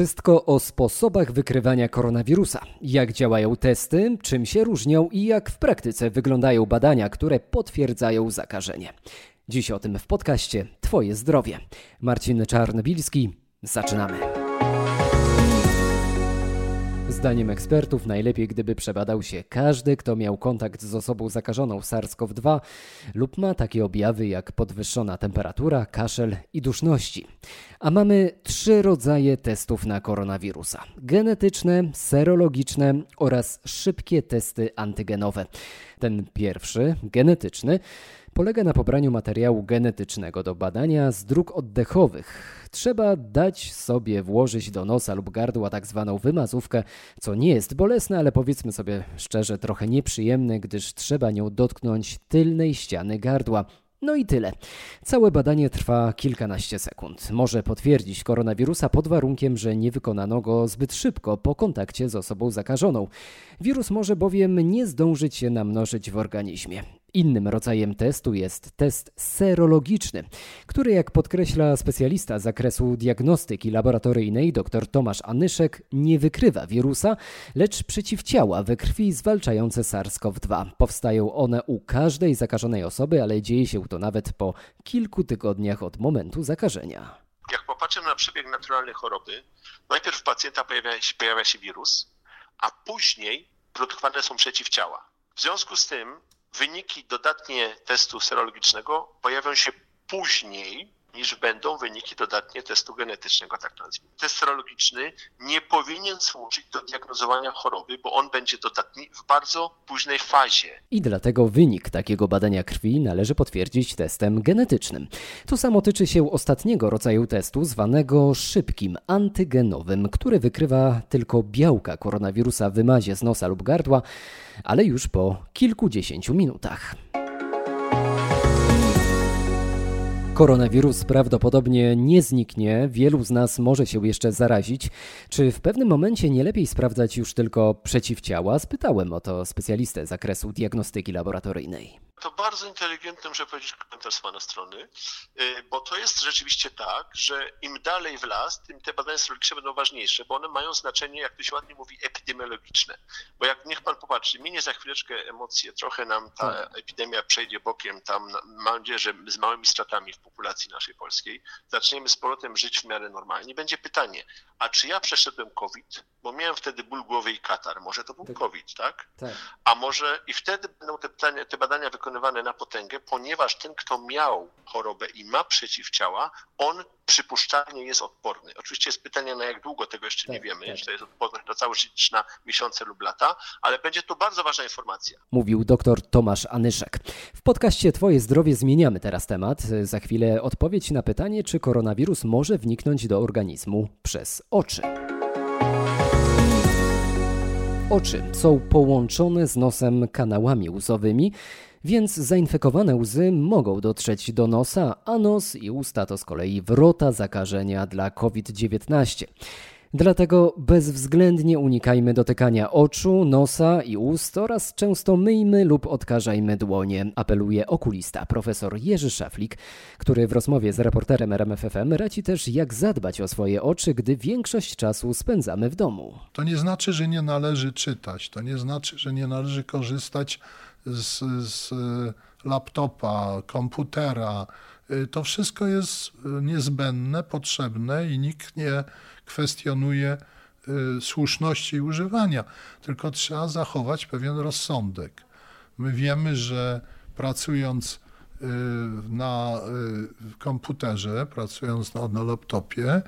Wszystko o sposobach wykrywania koronawirusa, jak działają testy, czym się różnią i jak w praktyce wyglądają badania, które potwierdzają zakażenie. Dziś o tym w podcaście Twoje zdrowie. Marcin Czarnobilski, zaczynamy. Zdaniem ekspertów najlepiej gdyby przebadał się każdy, kto miał kontakt z osobą zakażoną SARS-CoV-2 lub ma takie objawy jak podwyższona temperatura, kaszel i duszności. A mamy trzy rodzaje testów na koronawirusa: genetyczne, serologiczne oraz szybkie testy antygenowe. Ten pierwszy, genetyczny, polega na pobraniu materiału genetycznego do badania z dróg oddechowych. Trzeba dać sobie włożyć do nosa lub gardła tak zwaną wymazówkę, co nie jest bolesne, ale powiedzmy sobie szczerze trochę nieprzyjemne, gdyż trzeba nią dotknąć tylnej ściany gardła. No i tyle. Całe badanie trwa kilkanaście sekund. Może potwierdzić koronawirusa pod warunkiem, że nie wykonano go zbyt szybko po kontakcie z osobą zakażoną. Wirus może bowiem nie zdążyć się namnożyć w organizmie. Innym rodzajem testu jest test serologiczny, który, jak podkreśla specjalista z zakresu diagnostyki laboratoryjnej dr Tomasz Anyszek, nie wykrywa wirusa, lecz przeciwciała we krwi zwalczające SARS-CoV-2. Powstają one u każdej zakażonej osoby, ale dzieje się to nawet po kilku tygodniach od momentu zakażenia. Jak popatrzymy na przebieg naturalny choroby, najpierw w pacjenta pojawia się, pojawia się wirus, a później produkowane są przeciwciała. W związku z tym Wyniki dodatnie testu serologicznego pojawią się później niż będą wyniki dodatnie testu genetycznego, tak to nazwijmy. Test serologiczny nie powinien służyć do diagnozowania choroby, bo on będzie dodatni w bardzo późnej fazie. I dlatego wynik takiego badania krwi należy potwierdzić testem genetycznym. To samo tyczy się ostatniego rodzaju testu, zwanego szybkim, antygenowym, który wykrywa tylko białka koronawirusa w wymazie z nosa lub gardła, ale już po kilkudziesięciu minutach. Koronawirus prawdopodobnie nie zniknie, wielu z nas może się jeszcze zarazić. Czy w pewnym momencie nie lepiej sprawdzać już tylko przeciwciała? Spytałem o to specjalistę z zakresu diagnostyki laboratoryjnej. To bardzo inteligentny, muszę powiedzieć, komentarz z Pana strony, y, bo to jest rzeczywiście tak, że im dalej w las, tym te badania serologiczne będą ważniejsze, bo one mają znaczenie, jak to się ładnie mówi, epidemiologiczne. Bo jak niech Pan popatrzy, minie za chwileczkę emocje, trochę nam ta tak. epidemia przejdzie bokiem, tam mam nadzieję, że z małymi stratami w populacji naszej polskiej, zaczniemy z powrotem żyć w miarę normalnie. Będzie pytanie, a czy ja przeszedłem COVID? Bo miałem wtedy ból głowy i katar. Może to był tak. COVID, tak? tak? A może i wtedy będą te, pytania, te badania wykonywane na potęgę, ponieważ ten, kto miał chorobę i ma przeciwciała, on przypuszczalnie jest odporny. Oczywiście jest pytanie, na jak długo tego jeszcze tak, nie wiemy, tak. czy to jest odporność na cały życie, czy na miesiące lub lata, ale będzie to bardzo ważna informacja. Mówił dr Tomasz Anyszek. W podcaście Twoje zdrowie zmieniamy teraz temat. Za chwilę odpowiedź na pytanie, czy koronawirus może wniknąć do organizmu przez oczy. Oczy są połączone z nosem kanałami łzowymi, więc zainfekowane łzy mogą dotrzeć do nosa, a nos i usta to z kolei wrota zakażenia dla COVID-19. Dlatego bezwzględnie unikajmy dotykania oczu, nosa i ust oraz często myjmy lub odkażajmy dłonie, apeluje okulista profesor Jerzy Szaflik, który w rozmowie z reporterem RMFFM radzi też jak zadbać o swoje oczy, gdy większość czasu spędzamy w domu. To nie znaczy, że nie należy czytać, to nie znaczy, że nie należy korzystać z, z laptopa, komputera. To wszystko jest niezbędne, potrzebne i nikt nie kwestionuje y, słuszności używania, tylko trzeba zachować pewien rozsądek. My wiemy, że pracując y, na y, komputerze, pracując na, na laptopie,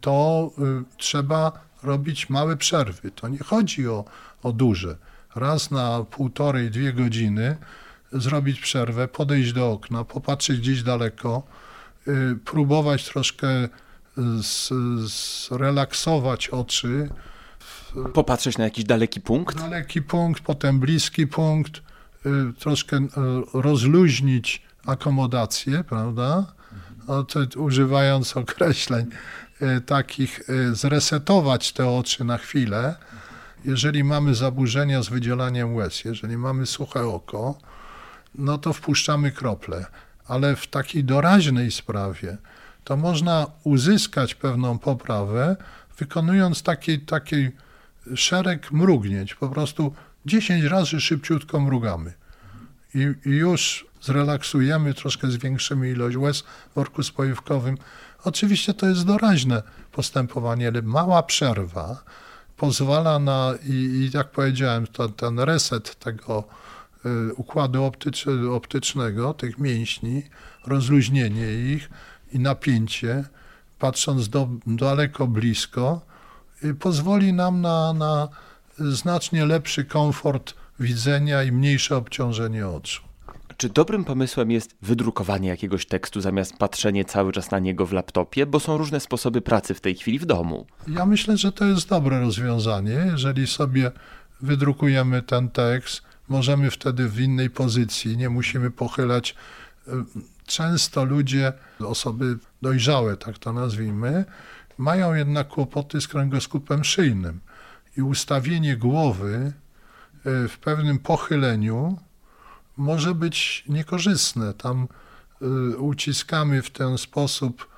to trzeba robić małe przerwy. To nie chodzi o, o duże. Raz na półtorej, dwie godziny zrobić przerwę, podejść do okna, popatrzeć gdzieś daleko, próbować troszkę zrelaksować oczy. Popatrzeć na jakiś daleki punkt? Daleki punkt, potem bliski punkt, y, troszkę y, rozluźnić akomodację, prawda? No, używając określeń y, takich, zresetować te oczy na chwilę. Jeżeli mamy zaburzenia z wydzielaniem łez, jeżeli mamy suche oko, no to wpuszczamy krople. Ale w takiej doraźnej sprawie, to można uzyskać pewną poprawę, wykonując taki, taki szereg mrugnięć. Po prostu 10 razy szybciutko mrugamy. I, I, już zrelaksujemy, troszkę zwiększymy ilość łez w worku spojówkowym. Oczywiście to jest doraźne postępowanie, ale mała przerwa pozwala na, i, i jak powiedziałem, to, ten reset tego y, układu optycz, optycznego, tych mięśni, rozluźnienie ich i napięcie, patrząc do, daleko, blisko, y, pozwoli nam na, na znacznie lepszy komfort widzenia i mniejsze obciążenie oczu. Czy dobrym pomysłem jest wydrukowanie jakiegoś tekstu zamiast patrzenie cały czas na niego w laptopie, bo są różne sposoby pracy w tej chwili w domu? Ja myślę, że to jest dobre rozwiązanie. Jeżeli sobie wydrukujemy ten tekst, możemy wtedy w innej pozycji, nie musimy pochylać. Często ludzie, osoby dojrzałe, tak to nazwijmy, mają jednak kłopoty z kręgosłupem szyjnym i ustawienie głowy e, w pewnym pochyleniu może być niekorzystne. Tam y, uciskamy w ten sposób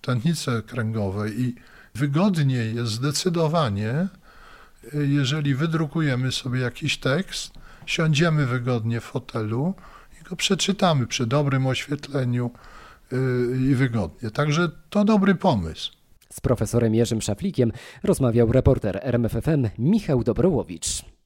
tętnice kręgowe i wygodniej jest zdecydowanie, y, jeżeli wydrukujemy sobie jakiś tekst, siądziemy wygodnie w fotelu i go przeczytamy przy dobrym oświetleniu y, i wygodnie. Także to dobry pomysł. Z profesorem Jerzym Szaflikiem rozmawiał reporter RMFFM Michał Dobrołowicz.